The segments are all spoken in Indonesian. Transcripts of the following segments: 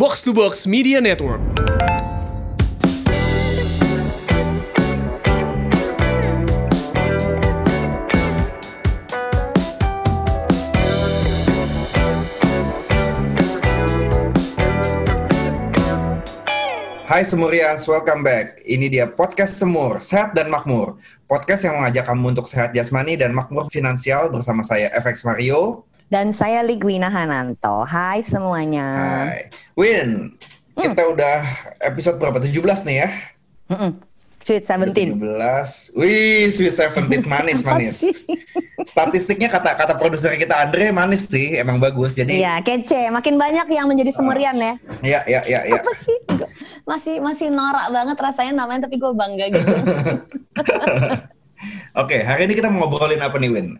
Box to Box Media Network. Hai Semurians, welcome back. Ini dia podcast Semur, Sehat dan Makmur. Podcast yang mengajak kamu untuk sehat jasmani dan makmur finansial bersama saya FX Mario. Dan saya Ligwina Hananto. Hai semuanya. Hai. Win, kita udah episode berapa? 17 nih ya? Mm-mm. Sweet 17. 17. Wih, Sweet 17 manis manis. Statistiknya kata kata produser kita Andre manis sih, emang bagus. Jadi Iya, kece. Makin banyak yang menjadi semurian ya. ya ya ya ya. Apa sih? Masih masih norak banget rasanya namanya tapi gue bangga gitu. Oke, hari ini kita mau ngobrolin apa nih Win?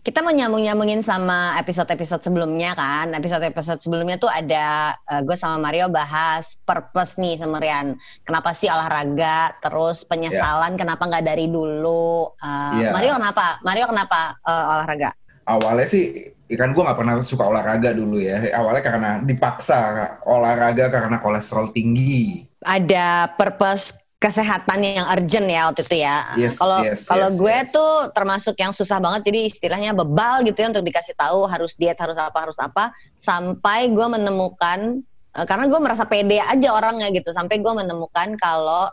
Kita mau nyambung-nyambungin sama episode-episode sebelumnya kan. Episode-episode sebelumnya tuh ada gue sama Mario bahas purpose nih semurian. Kenapa sih olahraga? Terus penyesalan kenapa nggak dari dulu? Uh, Iya. Mario kenapa? Mario kenapa uh, olahraga? awalnya sih kan gue nggak pernah suka olahraga dulu ya awalnya karena dipaksa olahraga karena kolesterol tinggi ada purpose kesehatan yang urgent ya waktu itu ya. Yes, Kalau yes, kalau yes, gue yes. tuh termasuk yang susah banget jadi istilahnya bebal gitu ya untuk dikasih tahu harus diet harus apa harus apa sampai gue menemukan eh, karena gue merasa pede aja orangnya gitu sampai gue menemukan kalau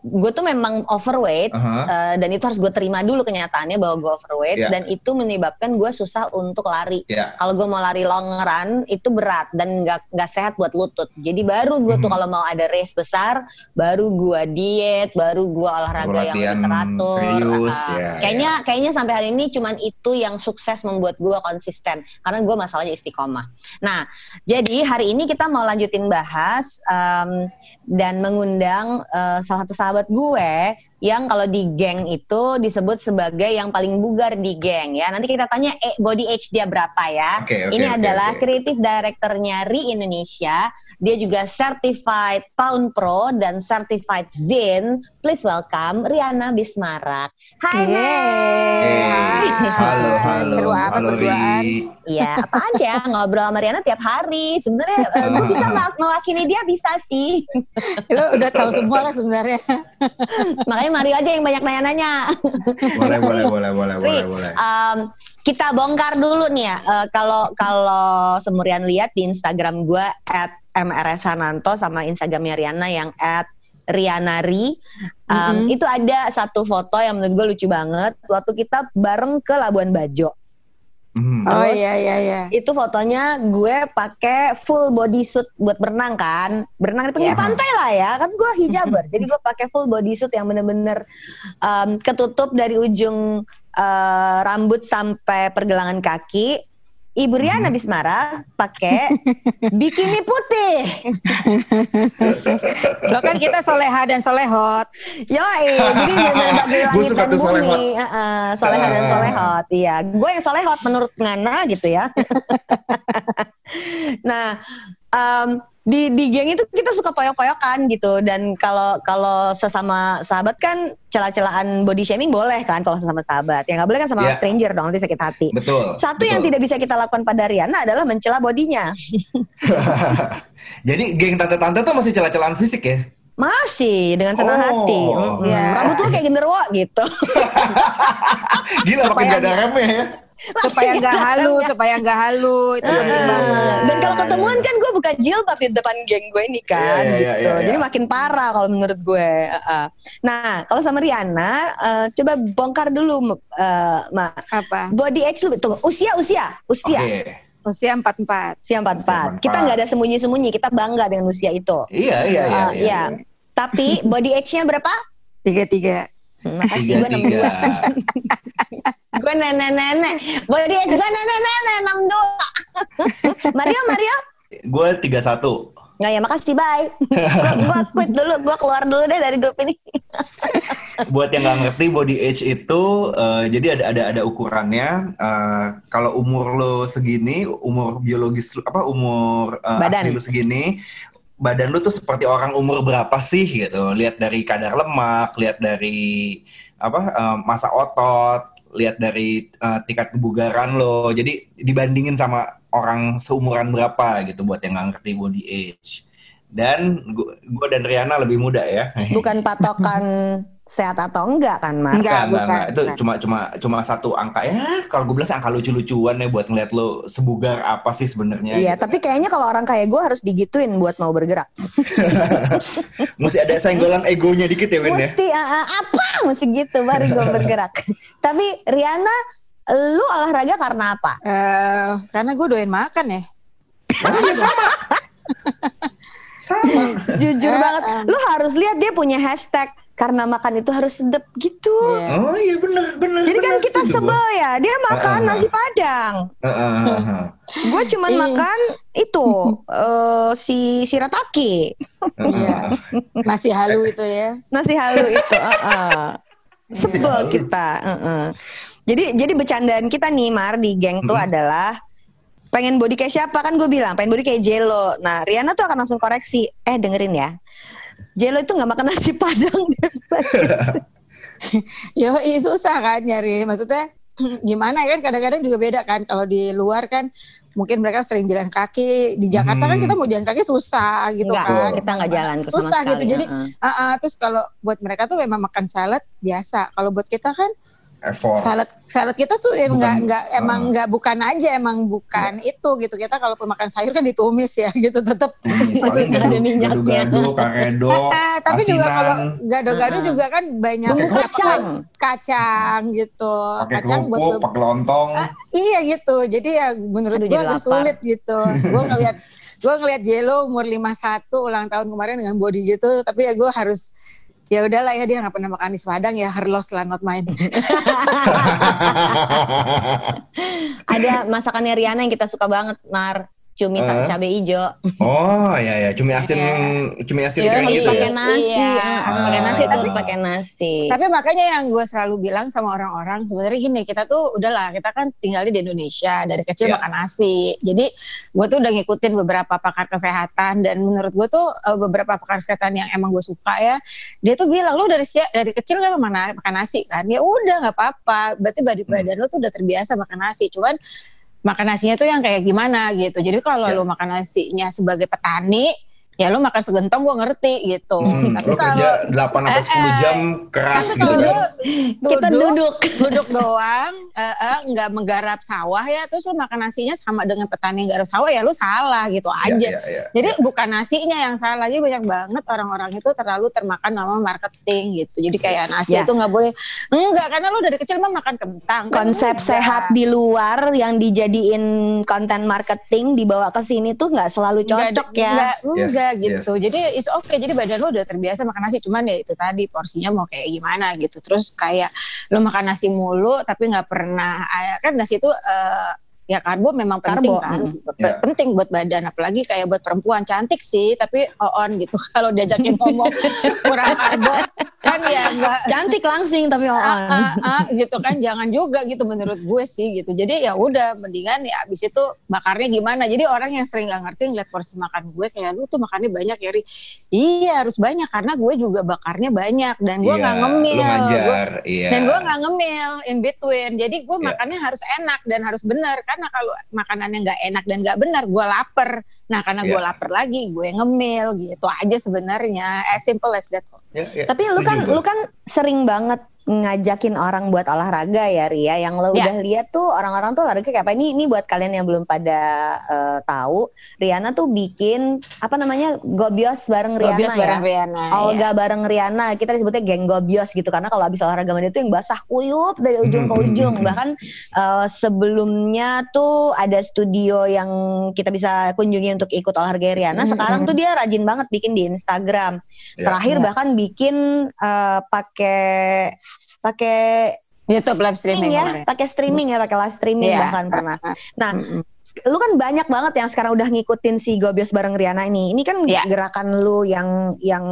gue tuh memang overweight Aha. eh, dan itu harus gue terima dulu kenyataannya bahwa gue overweight Ya. dan itu menyebabkan gue susah untuk lari ya kalau gue mau lari long run itu berat dan nggak nggak sehat buat lutut. Jadi baru gue tuh Mhm. kalau mau ada race besar, baru gue diet, baru gue olahraga yang teratur. serius, Ah, ya, kayaknya kayaknya sampai hari ini cuman itu yang sukses membuat gue konsisten karena gue masalahnya istiqomah. Nah, jadi hari ini kita mau lanjutin bahas em, dan mengundang eh, salah satu sahabat gue yang kalau di geng itu disebut sebagai yang paling bugar di geng ya. Nanti kita tanya eh, body age dia berapa ya. Oke, oke, Ini oke, adalah kreatif directornya Ri Indonesia. Dia juga certified Pound Pro dan certified Zen. Please welcome Riana Bismarak. Hai, Eh, Hai. halo halo Seru amat halo berduaan. Iya, apaan ya ngobrol sama Riana tiap hari. Sebenarnya eh, gue bisa mewakili dia bisa sih. Lo udah tahu semua lah sebenarnya. Makanya Mario aja yang banyak nanya-nanya. boleh boleh boleh boleh boleh boleh um, kita bongkar dulu nih ya. Eh, Kalau kalau Semurian lihat di Instagram gue at MRS Hananto sama Instagramnya Riana yang at Rianari, um, Mhm. itu ada satu foto yang menurut gue lucu banget. Waktu kita bareng ke Labuan Bajo. Hmm. Oh Terus- iya iya iya. Itu fotonya gue pakai full bodysuit buat berenang kan, berenang di pinggir Iya. pantai lah ya, kan gue hijaber, jadi gue pakai full bodysuit yang bener-bener um, ketutup dari ujung uh, rambut sampai pergelangan kaki. Ibu Riana Bismara pakai bikini putih. Lo kan kita soleha dan solehot. Yoi, jadi bener bagi Gua langit suka dan bumi. Heeh, soleha dan Ah. solehot. Iya, gue yang solehot menurut Ngana gitu ya. nah, em, di di geng itu kita suka poyok-poyokan gitu dan kalau kalau sesama sahabat kan celah-celahan body shaming boleh kan kalau sesama sahabat. Ya nggak boleh kan sama Ya. stranger dong nanti sakit hati. betul Satu yang betul. tidak bisa kita lakukan pada Riana adalah mencela bodinya. jadi geng tante-tante tuh masih celah-celahan fisik ya Masih dengan senang Oh. hati. Ya. Rambut lu kayak genderuwo gitu. gila makin Supaya- gak ada remnya ya Supaya nggak halu, supaya nggak halu. Itu penting Heeh. banget. Dan kalau Iya, ketemuan iya. kan gue buka jilbab di depan geng gue ini kan Iya, iya, gitu. iya, iya. Jadi makin parah kalau menurut gue. Heeh. Nah kalau sama Riana, eh, coba bongkar dulu, eh, Ma. Apa? Body age lu, tunggu, usia, usia, usia. oke Usia 44. Usia 44. Kita nggak ada sembunyi-sembunyi, kita bangga dengan usia itu. iya iya iya, Eh, iya. iya. Tapi body age-nya berapa? 33. Hmm, Makasih tiga gue 62. Gue nenek-nenek. Body age gue nenek-nenek 62. Mario, Mario? gue tiga satu Nggak ya makasih bye. gua quit dulu, gua keluar dulu deh dari grup ini. buat yang nggak ngerti body age itu eh, jadi ada ada ada ukurannya Eh, kalau umur lo segini umur biologis apa umur eh, Badan. asli lo segini badan lu tuh seperti orang umur berapa sih gitu lihat dari kadar lemak lihat dari apa eh, masa otot lihat dari eh, tingkat kebugaran lo jadi dibandingin sama orang seumuran berapa gitu buat yang nggak ngerti body age. Dan gue dan Riana lebih muda ya. Bukan patokan sehat atau enggak kan, Mar? Enggak, Enggak, enggak, bukan, enggak. Itu bukan. cuma cuma cuma satu angka ya. Kalau gue bilang angka lucu-lucuan ya buat ngeliat lo sebugar apa sih sebenarnya. Iya, gitu. tapi kayaknya kalau orang kayak gue harus digituin buat mau bergerak. mesti ada senggolan egonya dikit ya, Win ya. Mesti ah, apa? Mesti gitu baru gue bergerak. tapi Riana, lu olahraga karena apa? Eh, karena gue doyan makan ya. Sama. Jujur Eh, banget, em. lu harus lihat dia punya hashtag karena makan itu harus sedep gitu. Iya. Oh iya bener bener. Jadi kan bener, kita setuju sebel ya, dia makan Ah, ah, nasi padang. gua. Heeh, heeh, heeh. Gue cuman Iya. makan itu eh, si shirataki, Iya. Nasi halu itu ya. nasi halu itu. heeh. Sebel halu. kita. heeh. Jadi jadi bercandaan kita nih Mar di geng tuh adalah pengen body kayak siapa kan gue bilang pengen body kayak Jelo. Nah Riana tuh akan langsung koreksi. Eh dengerin ya. Jelo itu nggak makan nasi padang. Yo, susah kan nyari. Maksudnya gimana ya kan kadang-kadang juga beda kan kalau di luar kan mungkin mereka sering jalan kaki di Jakarta kan Hmm. kita mau jalan kaki susah gitu Enggak, kan kita nggak jalan susah gitu jadi heeh. ah, ah, terus kalau buat mereka tuh memang makan salad biasa kalau buat kita kan Effort. salad salad kita tuh ya Bukan, nggak nggak emang ah. nggak bukan aja emang bukan itu gitu kita kalau makan sayur kan ditumis ya gitu tetap Hmm, Maksudnya ada minyaknya. Gado-gado, karedo, Eh, tapi juga kalau gado-gado Ah. juga kan banyak Bumbu apa, kacang. kacang gitu pakai kacang buat kerupuk, pakai lontong. Ah, iya gitu. Jadi ya menurut gue agak sulit gitu. gue ngeliat gue ngeliat Jelo umur 51 ulang tahun kemarin dengan body gitu, tapi ya gue harus ya udahlah ya dia nggak pernah makan di Padang ya her loss lah not mine. Ada masakannya Riana yang kita suka banget, Mar. Cumi sama cabai hijau. Oh iya ya, cumi asin, Iya. cumi asin kering harus gitu pakai ya. nasi. Iya, ah, harus pakai pakai nasi tapi makanya yang gue selalu bilang sama orang-orang sebenarnya gini kita tuh udahlah kita kan tinggal di Indonesia dari kecil Iya. makan nasi. Jadi gue tuh udah ngikutin beberapa pakar kesehatan dan menurut gue tuh eh, beberapa pakar kesehatan yang emang gue suka ya dia tuh bilang lu dari dari kecil kan makan, makan nasi kan ya udah nggak apa-apa berarti badan Hmm. badan lu tuh udah terbiasa makan nasi cuman makan nasinya tuh yang kayak gimana gitu jadi kalau Ya. lu makan nasinya sebagai petani ya lu makan segentong gue ngerti gitu Hmm, tapi lo kerja 8 sampai 10 Eh, jam keras kan gitu kalau kan. lu Kita duduk. duduk doang eh, eh, nggak menggarap sawah ya terus lu makan nasinya sama dengan petani yang garap sawah ya lu salah gitu Iya, aja iya, iya. jadi bukan nasinya yang salah lagi banyak banget orang-orang itu terlalu termakan nama marketing gitu jadi kayak nasi Ya. itu nggak boleh enggak karena lu dari kecil mah makan kentang Kan Konsep enggak. sehat di luar yang dijadiin konten marketing dibawa ke sini tuh nggak selalu Enggak, cocok ya. enggak, enggak Gitu. Yes. jadi is oke jadi badan lu udah terbiasa makan nasi. Cuman ya itu tadi porsinya mau kayak gimana gitu. Terus kayak lu makan nasi mulu tapi nggak pernah ada- kan nasi itu eh, ya karbo memang penting Karbo, kan mm. Pe- Ya. penting buat badan apalagi kayak buat perempuan cantik sih tapi on gitu kalau diajakin ngomong kurang karbo kan ya enggak Cantik langsing tapi on. ah, ah, ah, gitu kan jangan juga gitu menurut gue sih gitu jadi ya udah mendingan ya abis itu bakarnya gimana jadi orang yang sering nggak ngerti ngeliat porsi makan gue kayak lu tuh makannya banyak ya Ri." iya harus banyak karena gue juga bakarnya banyak dan gue Iya, nggak Lu ngemil ngajar, iya. dan gue nggak ngemil in between jadi gue Iya. makannya harus enak dan harus benar karena kalau makanannya nggak enak dan nggak benar gue lapar nah karena gue Iya. lapar lagi gue ngemil gitu aja sebenarnya as simple as that kok. Ya, ya, Tapi lu kan lu kan sering banget ngajakin orang buat olahraga ya Ria. Yang lo Ya. udah lihat tuh orang-orang tuh olahraga kayak apa? Ini ini buat kalian yang belum pada eh, tahu. Riana tuh bikin apa namanya gobios bareng Riana Gobios ya. bareng Riana, Olga bareng Riana. Kita disebutnya geng gobios gitu. Karena kalau habis olahraga mandi itu yang basah kuyup dari ujung ke ujung. Bahkan eh, sebelumnya tuh ada studio yang kita bisa kunjungi untuk ikut olahraga Riana. Hmm, sekarang tuh dia rajin banget bikin di Instagram. Ya. terakhir Ya. bahkan bikin eh, pakai pakai YouTube live streaming ya pakai streaming ya pakai live streaming Iya. bahkan pernah nah Mm-mm. lu kan banyak banget yang sekarang udah ngikutin si Gobios bareng Riana ini. Ini kan Iya. gerakan lu yang yang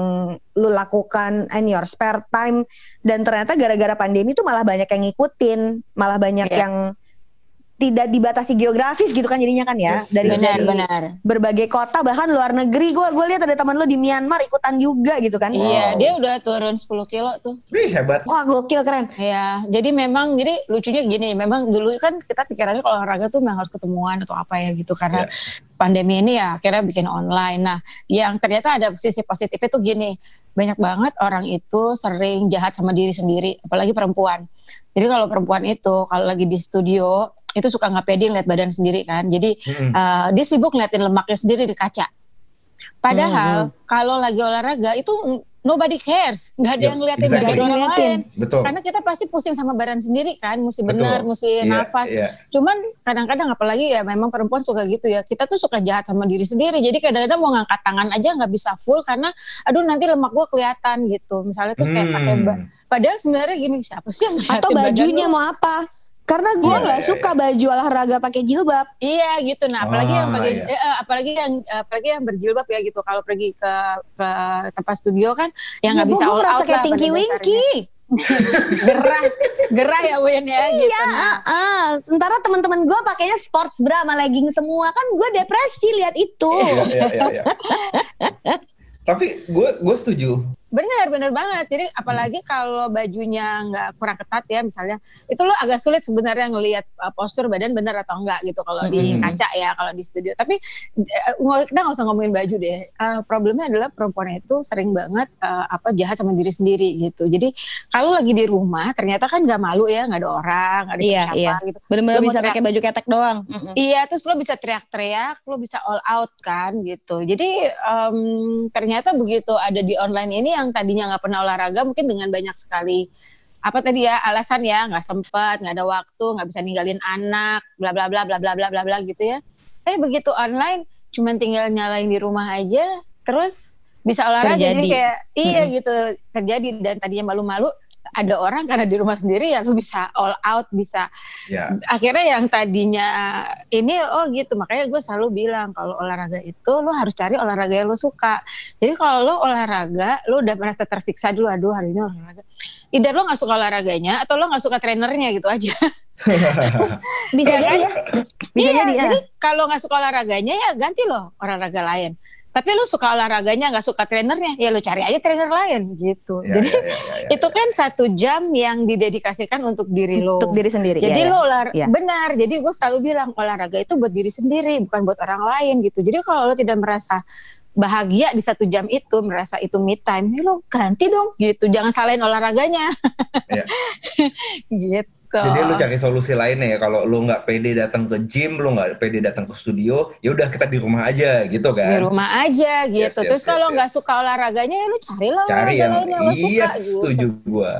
lu lakukan in your spare time dan ternyata gara-gara pandemi tuh malah banyak yang ngikutin, malah banyak Iya. yang tidak dibatasi geografis gitu kan jadinya kan ya Yes, dari Benar, dari benar. berbagai kota bahkan luar negeri gue gue lihat ada teman lo di Myanmar ikutan juga gitu kan Iya, Wow. dia udah turun 10 kilo tuh. Wih, hebat. wah gokil keren Iya, jadi memang jadi lucunya gini, memang dulu kan kita pikirannya kalau olahraga tuh memang harus ketemuan atau apa ya gitu karena pandemi ini ya akhirnya bikin online. Nah, yang ternyata ada sisi positifnya tuh gini, banyak banget orang itu sering jahat sama diri sendiri, apalagi perempuan. Jadi kalau perempuan itu kalau lagi di studio itu suka nggak pede ngeliat badan sendiri kan. Jadi Mm-mm. eh, dia sibuk ngeliatin lemaknya sendiri di kaca. Padahal kalau lagi olahraga itu nobody cares, nggak ada Yep, yang ngeliatin exactly. badan orang lain. Betul. Karena kita pasti pusing sama badan sendiri kan, mesti benar, mesti Iya, nafas. iya. Cuman kadang-kadang apalagi ya memang perempuan suka gitu ya. Kita tuh suka jahat sama diri sendiri. Jadi kadang-kadang mau ngangkat tangan aja nggak bisa full karena aduh nanti lemak gua kelihatan gitu. Misalnya terus kayak Hmm. pakai padahal sebenarnya gini siapa sih yang atau bajunya mau apa karena gue Iya, nggak iya, suka baju olahraga pakai jilbab Iya gitu. Nah, apalagi yang Ah, pakai iya. eh, eh, apalagi yang apalagi yang berjilbab ya gitu. Kalau pergi ke ke tempat studio kan yang nggak Ya, bisa all merasa out kayak dasarnya. Winky gerah gerah ya Win ya gitu. Iya, ah, ah. sementara teman-teman gue pakainya sports bra sama legging semua kan gue depresi lihat itu. Iya, iya, iya, iya. Tapi gue gue setuju. Bener bener banget. Jadi apalagi kalau bajunya nggak kurang ketat ya misalnya, itu lo agak sulit sebenarnya ngelihat uh, postur badan bener atau enggak gitu kalau di Mhm. kaca ya kalau di studio. Tapi uh, kita nggak usah ngomongin baju deh. Uh, problemnya adalah perempuan itu sering banget uh, apa jahat sama diri sendiri gitu. Jadi kalau lagi di rumah ternyata kan nggak malu ya, nggak ada orang, nggak ada Iya, siapa iya. gitu. Bener-bener bisa pakai baju ketek doang. Mm-mm. Iya, terus lo bisa teriak-teriak, lo bisa all out kan gitu. Jadi em, ternyata begitu ada di online ini yang tadinya nggak pernah olahraga, mungkin dengan banyak sekali apa tadi ya alasan ya nggak sempat, nggak ada waktu, nggak bisa ninggalin anak, bla bla bla bla bla bla bla bla gitu ya. Eh begitu online, cuman tinggal nyalain di rumah aja, terus bisa olahraga jadi Terjadi. kayak iya gitu terjadi dan tadinya malu-malu ada orang karena di rumah sendiri ya lu bisa all out bisa Ya. akhirnya yang tadinya ini oh gitu makanya gue selalu bilang kalau olahraga itu lo harus cari olahraga yang lo suka jadi kalau lo olahraga lo udah merasa tersiksa dulu aduh hari ini olahraga either lo nggak suka olahraganya atau lo nggak suka trenernya gitu aja Bisa Iya jadi kan? ya. Bisa Iya, jadi ya. jadi kalau nggak suka olahraganya ya ganti lo olahraga lain tapi lo suka olahraganya nggak suka trenernya ya lo cari aja trainer lain gitu Ya, jadi ya, ya, ya, ya. itu kan satu jam yang didedikasikan untuk diri lo Untuk diri sendiri. jadi ya, ya. lo olah Iya. benar. Jadi gue selalu bilang olahraga itu buat diri sendiri, bukan buat orang lain gitu. Jadi kalau lo tidak merasa bahagia di satu jam itu, merasa itu me time, ya lo ganti dong gitu. Jangan salahin olahraganya. Iya. gitu. Jadi lu cari solusi lainnya ya kalau lu nggak pede datang ke gym, lu nggak pede datang ke studio, ya udah kita di rumah aja gitu di kan. rumah aja gitu. Yes, yes, Terus kalau yes, nggak yes. suka olahraganya ya lo carilah Cari olahraga yang lain yang lo suka iya gitu. setuju gua.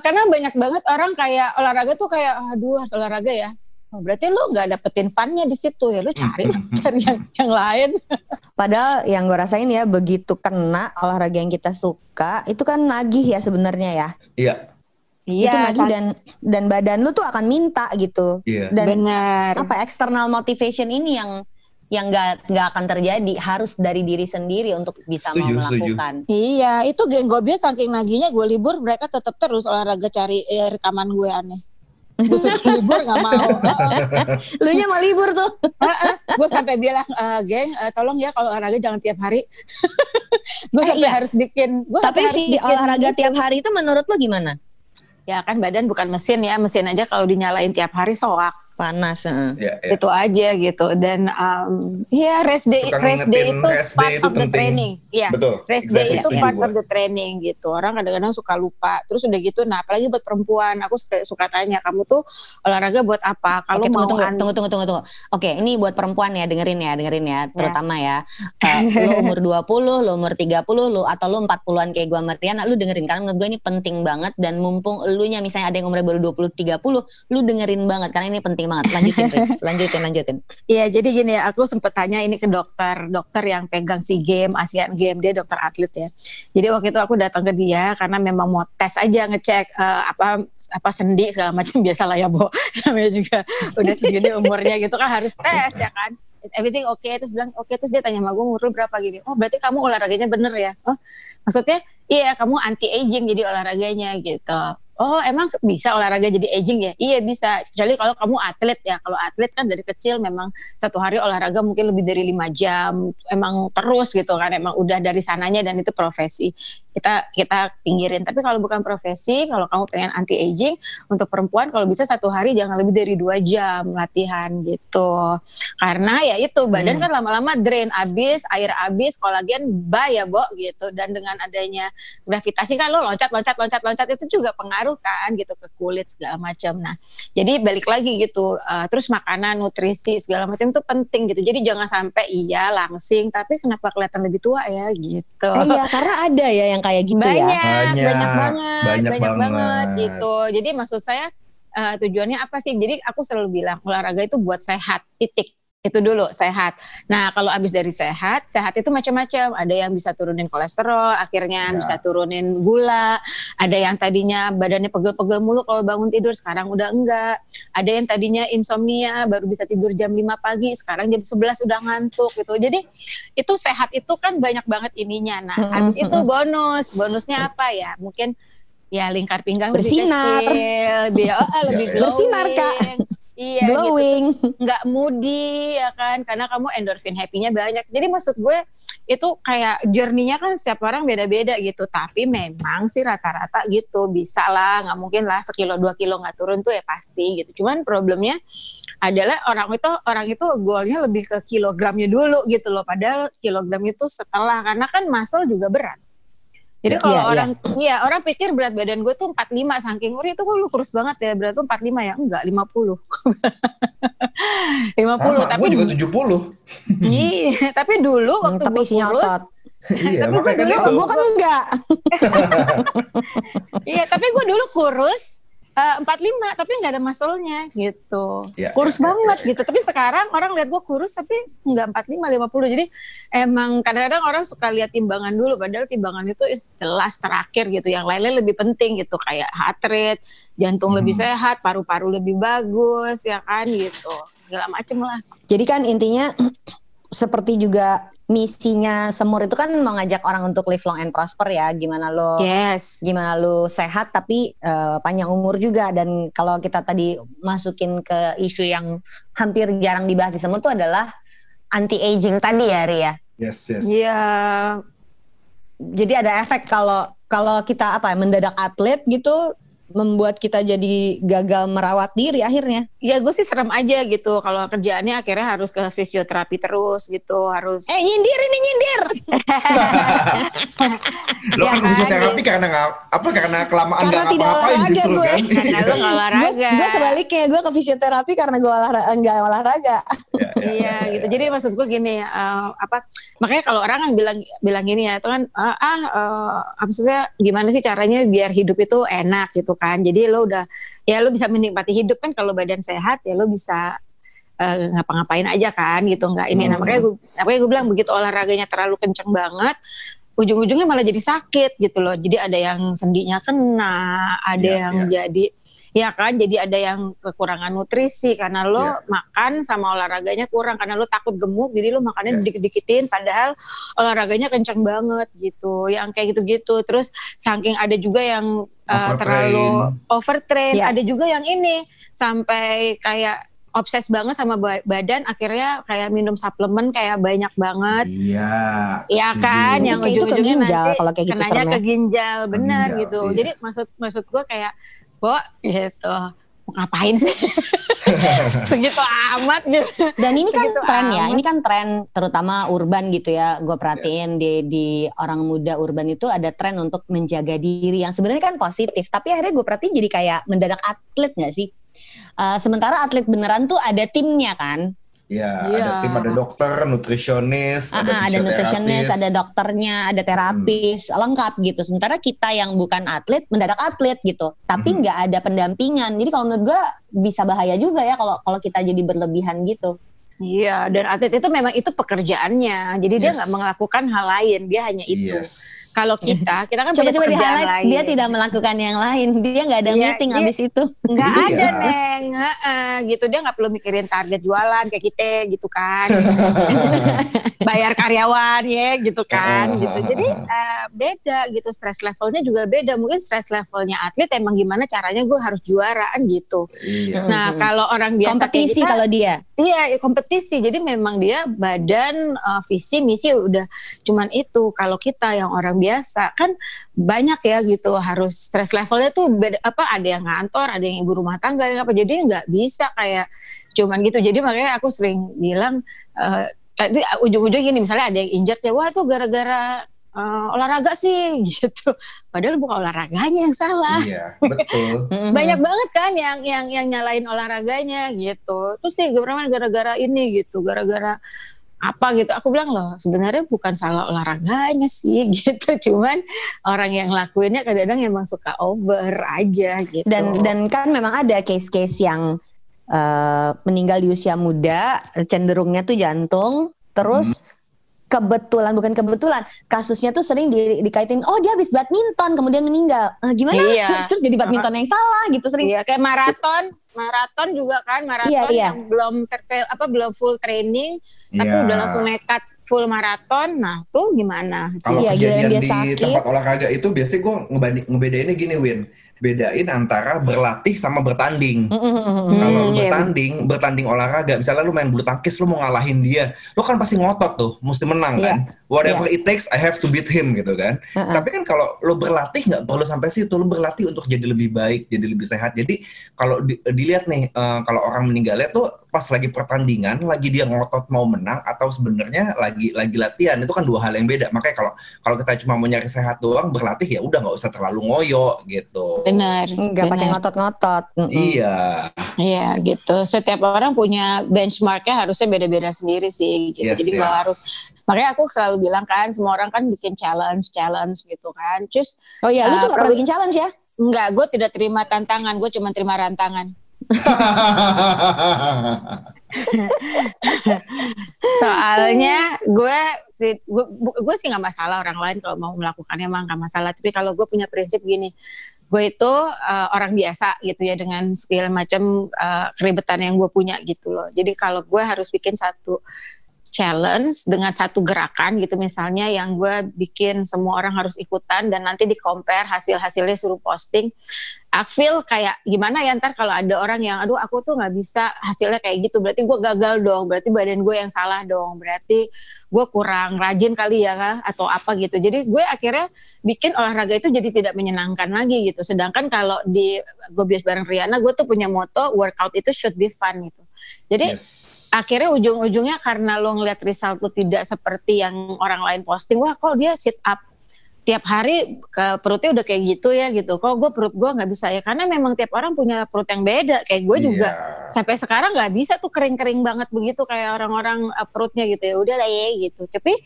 Karena banyak banget orang kayak olahraga tuh kayak aduh harus olahraga ya. Oh, berarti lu nggak dapetin funnya di situ ya lu cari lah, Hmm. cari yang yang lain. Padahal yang gue rasain ya begitu kena olahraga yang kita suka itu kan nagih ya sebenarnya ya. Iya, itu nagih sa- dan dan badan lu tuh akan minta gitu. iya. Dan benar. apa external motivation ini yang yang nggak nggak akan terjadi harus dari diri sendiri untuk bisa Setuju, mau setuju. melakukan. Iya, itu geng gue biasa saking naginya gue libur mereka tetap terus olahraga cari eh, rekaman gue aneh. Gue libur nggak mau. Lu nya mau libur tuh. gue sampai bilang "Eh, geng eh, tolong ya kalau olahraga jangan tiap hari. gue Eh, sampai iya. harus bikin. Gua Tapi harus si bikin olahraga gitu. tiap hari itu menurut lu gimana? Ya kan badan bukan mesin ya, mesin aja kalau dinyalain tiap hari soak. Panas. heeh. Iya, iya. itu aja gitu dan um, ya rest day Suka rest day itu rest day part itu of the training ya Betul. rest day Exactly, itu setuju part of the training gitu orang kadang-kadang suka lupa terus udah gitu nah apalagi buat perempuan aku suka, suka tanya kamu tuh olahraga buat apa kalau Oke, mau tunggu, tunggu, an- tunggu, tunggu, tunggu, tunggu. Oke, ini buat perempuan ya, dengerin ya, dengerin ya, terutama ya. Eh, lu umur 20, lu umur 30, lu atau lu 40-an kayak gua Martiana, lu dengerin karena menurut gue ini penting banget dan mumpung lu nya misalnya ada yang umurnya baru 20 30, lu dengerin banget karena ini penting banget. Lanjutin, lanjutin, lanjutin. Iya, jadi gini ya, aku sempet tanya ini ke dokter, dokter yang pegang si game, ASEAN Game, dia dokter atlet ya. Jadi waktu itu aku datang ke dia karena memang mau tes aja ngecek eh, apa apa sendi segala macam biasa lah ya, Bo. Namanya juga udah segini umurnya gitu kan harus tes ya kan. Everything oke, terus bilang oke, terus dia tanya sama gue umur lu berapa gini. Oh berarti kamu olahraganya bener ya? Oh maksudnya iya kamu anti aging jadi olahraganya gitu. Oh emang bisa olahraga jadi aging ya? Iya bisa. Kecuali kalau kamu atlet ya. Kalau atlet kan dari kecil memang satu hari olahraga mungkin lebih dari lima jam. Emang terus gitu kan. Emang udah dari sananya dan itu profesi. Kita kita pinggirin. Tapi kalau bukan profesi, kalau kamu pengen anti aging untuk perempuan kalau bisa satu hari jangan lebih dari dua jam latihan gitu. Karena ya itu badan Hmm. kan lama-lama drain abis, air abis, kolagen bye ya, Bo gitu. Dan dengan adanya gravitasi kan lo loncat loncat loncat loncat itu juga pengaruh kan gitu ke kulit segala macam nah jadi balik lagi gitu uh, terus makanan nutrisi segala macam itu penting gitu jadi jangan sampai iya langsing tapi kenapa kelihatan lebih tua ya gitu Eh, iya, karena ada ya yang kayak gitu banyak, ya. Banyak, banyak banget banyak banyak, banget. banget. gitu jadi maksud saya uh, tujuannya apa sih jadi aku selalu bilang olahraga itu buat sehat titik itu dulu sehat. Nah kalau abis dari sehat, sehat itu macam-macam. Ada yang bisa turunin kolesterol, akhirnya Ya. bisa turunin gula. Ada yang tadinya badannya pegel-pegel mulu kalau bangun tidur, sekarang udah enggak. Ada yang tadinya insomnia, baru bisa tidur jam 5 pagi, sekarang jam 11 udah ngantuk gitu. Jadi itu sehat itu kan banyak banget ininya. Nah habis itu bonus, bonusnya apa ya? Mungkin ya lingkar pinggang Bersinar. lebih kecil, biar oh, lebih Ya, ya. glowing. Bersinar, Kak. Iya, gitu. Glowing. nggak moody ya kan? Karena kamu endorfin happy-nya banyak. Jadi maksud gue itu kayak journey-nya kan setiap orang beda-beda gitu. Tapi memang sih rata-rata gitu. Bisa lah nggak mungkin lah sekilo dua kilo nggak turun tuh ya pasti gitu. Cuman problemnya adalah orang itu orang itu goalnya lebih ke kilogramnya dulu gitu loh. Padahal kilogram itu setelah karena kan muscle juga berat jadi Ya. kalau Iya, iya. orang iya orang pikir berat badan gue tuh 45 saking uri itu kok lu kurus banget ya berat tuh 45 ya enggak 50 50 Sama, tapi gue juga 70. Iya, tapi dulu Hmm, waktu tapi gue kurus, otot. iya, Tapi gue dulu- gue kan enggak. iya, tapi gue dulu kurus eh, 45 tapi nggak ada muscle-nya gitu. Ya, kurus ya, ya, banget ya, ya. gitu. Tapi sekarang orang lihat gue kurus tapi nggak 45 50. Jadi emang kadang-kadang orang suka lihat timbangan dulu padahal timbangan itu is- jelas terakhir gitu. Yang lainnya lebih penting gitu kayak heart rate, jantung lebih Hmm. sehat, paru-paru lebih bagus ya kan gitu. Segala macem lah. Jadi kan intinya seperti juga misinya Semur itu kan mengajak orang untuk live long and prosper ya. Gimana lo Yes. gimana lu sehat tapi eh, panjang umur juga dan kalau kita tadi masukin ke isu yang hampir jarang dibahas di Semur itu adalah anti aging tadi ya Ria. Yes, yes. Iya. Jadi ada efek kalau kalau kita apa mendadak atlet gitu membuat kita jadi gagal merawat diri akhirnya. Ya gue sih serem aja gitu kalau kerjaannya akhirnya harus ke fisioterapi terus gitu harus Eh nyindir ini nyindir. Lo Ya kan kan, fisioterapi karena nggak apa karena kelamaan Karena nggak tidak olahraga justru gue. kan. karena lu nggak olahraga. Gue sebaliknya gue ke fisioterapi karena gue olahraga enggak olahraga. Ya, ya, Iya ya, gitu. ya. Jadi maksud gue gini eh, apa makanya kalau orang kan bilang bilang gini ya itu kan ah ah, eh, apa maksudnya gimana sih caranya biar hidup itu enak gitu kan. Jadi lo udah ya lo bisa menikmati hidup kan. Kalau badan sehat ya lo bisa eh, ngapa-ngapain aja kan gitu. Nggak ini. Nah, Hmm. makanya gue makanya gue bilang begitu olahraganya terlalu kenceng banget ujung-ujungnya malah jadi sakit gitu loh. Jadi ada yang sendinya kena ada Iya, yang jadi ya kan jadi ada yang kekurangan nutrisi karena lo Iya. makan sama olahraganya kurang karena lo takut gemuk jadi lo makannya Iya. dikit-dikitin padahal olahraganya kenceng banget gitu yang kayak gitu-gitu terus saking ada juga yang uh, Overtrain. terlalu overtrain Iya. ada juga yang ini sampai kayak obses banget sama ba- badan akhirnya kayak minum suplemen kayak banyak banget Iya. Iya kan, yang ujung-ujungnya ginjal nanti kalau kayak gitu kenanya seremnya. ke ginjal, benar ginjal, gitu. iya. Jadi maksud maksud gue kayak, Bo, gitu, ngapain sih? Segitu amat gitu. Dan ini kan Segitu tren ya, amat. ini kan tren terutama urban gitu ya. Gue perhatiin di di orang muda urban itu ada tren untuk menjaga diri yang sebenarnya kan positif. Tapi akhirnya gue perhatiin jadi kayak mendadak atlet gak sih? Eh, sementara atlet beneran tuh ada timnya kan. Ya, Iya. ada tim, ada dokter, nutrisionis, Ah, ada ah, ada fisioterapis. ada dokternya, ada terapis, lengkap gitu. Sementara kita yang bukan atlet mendadak atlet gitu. Tapi Mhm. nggak ada pendampingan. Jadi kalau menurut gue bisa bahaya juga ya kalau kalau kita jadi berlebihan gitu. Iya, dan atlet itu memang itu pekerjaannya. Jadi dia Yes. nggak melakukan hal lain, dia hanya itu. Yes. kalau kita kita kan punya Coba-coba di highlight lain. dia tidak melakukan yang lain. Dia nggak ada Iya, meeting dia- habis itu. nggak Iya. ada neng Heeh, gitu dia nggak perlu mikirin target jualan kayak kita gitu kan bayar karyawan ya gitu kan gitu jadi eh, beda gitu stress levelnya juga beda mungkin stress levelnya atlet emang gimana caranya gue harus juaraan gitu Iya. nah kalau orang biasa Kompetisi kita, kalau dia. Iya, ya, kompetisi. Jadi memang dia badan, eh, visi, misi udah cuman itu. Kalau kita yang orang biasa kan banyak ya gitu harus stress levelnya tuh beda, apa ada yang ngantor, ada yang ibu rumah tangga yang apa. Jadi nggak bisa kayak cuman gitu. Jadi makanya aku sering bilang eh, nanti ujung-ujung gini misalnya ada yang injured ya, wah itu gara-gara eh, olahraga sih gitu. Padahal bukan olahraganya yang salah. Iya, betul. Banyak banget kan yang yang yang nyalain olahraganya gitu. Terus sih gara gara ini gitu. Gara-gara apa gitu. Aku bilang loh sebenarnya bukan salah olahraganya sih gitu. Cuman orang yang lakuinnya kadang-kadang emang suka over aja gitu. Dan dan kan memang ada case-case yang eh, meninggal di usia muda, cenderungnya tuh jantung, terus kebetulan bukan kebetulan kasusnya tuh sering di- dikaitin oh dia habis badminton kemudian meninggal Eh, gimana Iya. terus jadi badminton yang salah gitu sering Iya kayak maraton, maraton juga kan maraton Iya, iya. yang belum ter- apa belum full training tapi Iya. udah langsung nekat full maraton. Nah, tuh gimana? Kalau Iya, kejadian dia di sakit. tempat olahraga itu biasanya gue ngebanding ngebedainnya gini Win. Bedain antara berlatih sama bertanding. Mm, mm, mm, mm. Kalau iya. bertanding, bertanding olahraga, misalnya lu main bulu tangkis, lu mau ngalahin dia, lu kan pasti ngotot tuh, mesti menang Iya. kan. Whatever it takes, I have to beat him gitu kan. Uh-uh. Tapi kan kalau lu berlatih nggak perlu sampai situ, lu berlatih untuk jadi lebih baik, jadi lebih sehat. Jadi kalau di- dilihat nih, eh, kalau orang meninggalnya tuh pas lagi pertandingan, lagi dia ngotot mau menang atau sebenarnya lagi lagi latihan itu kan dua hal yang beda. Makanya kalau kalau kita cuma mau nyari sehat doang, berlatih ya udah nggak usah terlalu ngoyo gitu. Benar. nggak pakai ngotot-ngotot Mm. Iya. Iya gitu. Setiap orang punya benchmarknya harusnya beda-beda sendiri sih. Gitu. Yes, Jadi nggak yes. harus. Makanya aku selalu bilang kan, semua orang kan bikin challenge, challenge gitu kan. Terus oh iya lu Uh, tuh nggak pernah bikin challenge ya enggak, gue tidak terima tantangan, gue cuma terima rantangan. Soalnya gue gue gue sih nggak masalah orang lain kalau mau melakukannya emang nggak masalah. Tapi kalau gue punya prinsip gini, gue itu uh, orang biasa gitu ya dengan segala macam uh, keribetan yang gue punya gitu loh. Jadi kalau gue harus bikin satu challenge dengan satu gerakan gitu misalnya yang gue bikin semua orang harus ikutan dan nanti di compare hasil hasilnya suruh posting. I feel kayak gimana ya ntar kalau ada orang yang aduh aku tuh nggak bisa hasilnya kayak gitu. Berarti gue gagal dong berarti badan gue yang salah dong berarti gue kurang rajin kali ya atau apa gitu. Jadi gue akhirnya bikin olahraga itu jadi tidak menyenangkan lagi gitu. Sedangkan kalau di gue bias bareng Riana gue tuh punya moto workout itu should be fun gitu jadi Yes. akhirnya ujung-ujungnya karena lo ngeliat result lo tidak seperti yang orang lain posting wah kok dia sit up tiap hari ke perutnya udah kayak gitu ya gitu. Kok gue perut gue nggak bisa ya karena memang tiap orang punya perut yang beda. Kayak gue juga Iya. sampai sekarang nggak bisa tuh kering-kering banget begitu kayak orang-orang uh, perutnya gitu ya. Udah lah ya gitu. Tapi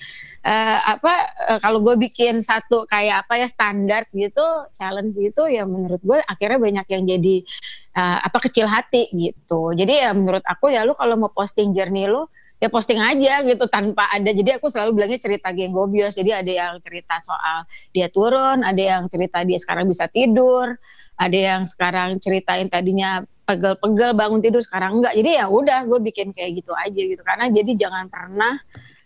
eh, apa eh, kalau gue bikin satu kayak apa ya standar gitu challenge gitu ya menurut gue akhirnya banyak yang jadi eh, apa kecil hati gitu. Jadi ya menurut aku ya lu kalau mau posting journey lu ya posting aja gitu tanpa ada. Jadi aku selalu bilangnya cerita geng gobios. Jadi ada yang cerita soal dia turun ada yang cerita dia sekarang bisa tidur ada yang sekarang ceritain tadinya pegel-pegel bangun tidur sekarang enggak. Jadi ya udah gue bikin kayak gitu aja gitu. Karena jadi jangan pernah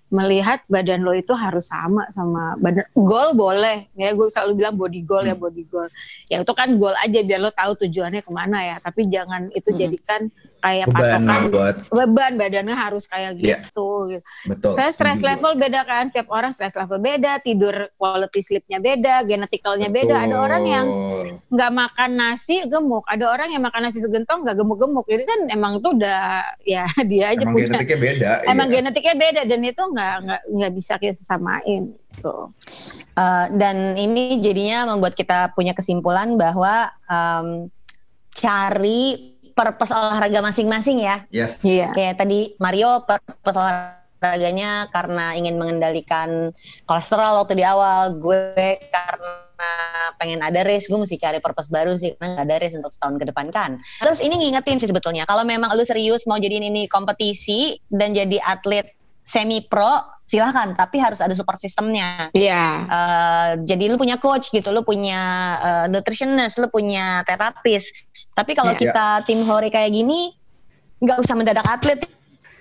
melihat badan lo itu harus sama sama badan. Goal boleh. Ya gue selalu bilang body goal ya body goal. Ya itu kan goal aja biar lo tahu tujuannya ke mana ya. Tapi jangan itu Hmm. jadikan kayak Beban patokan buat beban badannya harus kayak Iya. gitu betul. saya stress setuju. level beda kan setiap orang stress level beda tidur quality sleepnya beda geneticalnya beda ada orang yang nggak makan nasi gemuk ada orang yang makan nasi segentong nggak gemuk-gemuk ini kan emang tuh udah ya dia aja Emang punya genetiknya beda. emang iya. genetiknya beda dan itu nggak nggak nggak bisa kita samain gitu Eh, dan ini jadinya membuat kita punya kesimpulan bahwa em, cari purpose olahraga masing-masing ya. Yes. Iya. Kayak tadi Mario purpose olahraganya karena ingin mengendalikan kolesterol waktu di awal. Gue karena pengen ada race, gue mesti cari purpose baru sih karena nggak ada race untuk setahun ke depan kan. Terus ini ngingetin sih sebetulnya kalau memang lu serius mau jadiin ini kompetisi dan jadi atlet semi pro silahkan tapi harus ada support sistemnya Iya. Eh, jadi lu punya coach gitu, lu punya eh, nutritionist, lu punya terapis. Tapi kalau Iya. kita tim hore kayak gini, nggak usah mendadak atlet.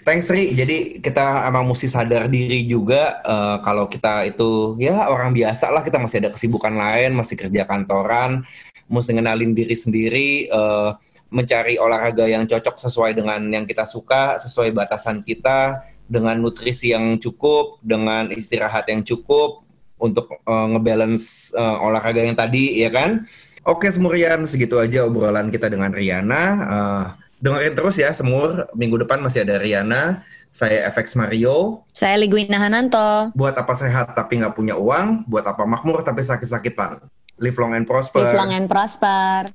Thanks Ri. Jadi kita emang mesti sadar diri juga eh, kalau kita itu ya orang biasa lah kita masih ada kesibukan lain, masih kerja kantoran, mesti ngenalin diri sendiri, eh, mencari olahraga yang cocok sesuai dengan yang kita suka, sesuai batasan kita, dengan nutrisi yang cukup, dengan istirahat yang cukup untuk eh, ngebalance eh, olahraga yang tadi, ya kan? Oke Semurian, segitu aja obrolan kita dengan Riana. Eh, dengerin terus ya Semur, minggu depan masih ada Riana. Saya FX Mario. Saya Ligwina Hananto. Buat apa sehat tapi nggak punya uang? Buat apa makmur tapi sakit-sakitan? Live long and prosper. Live long and prosper.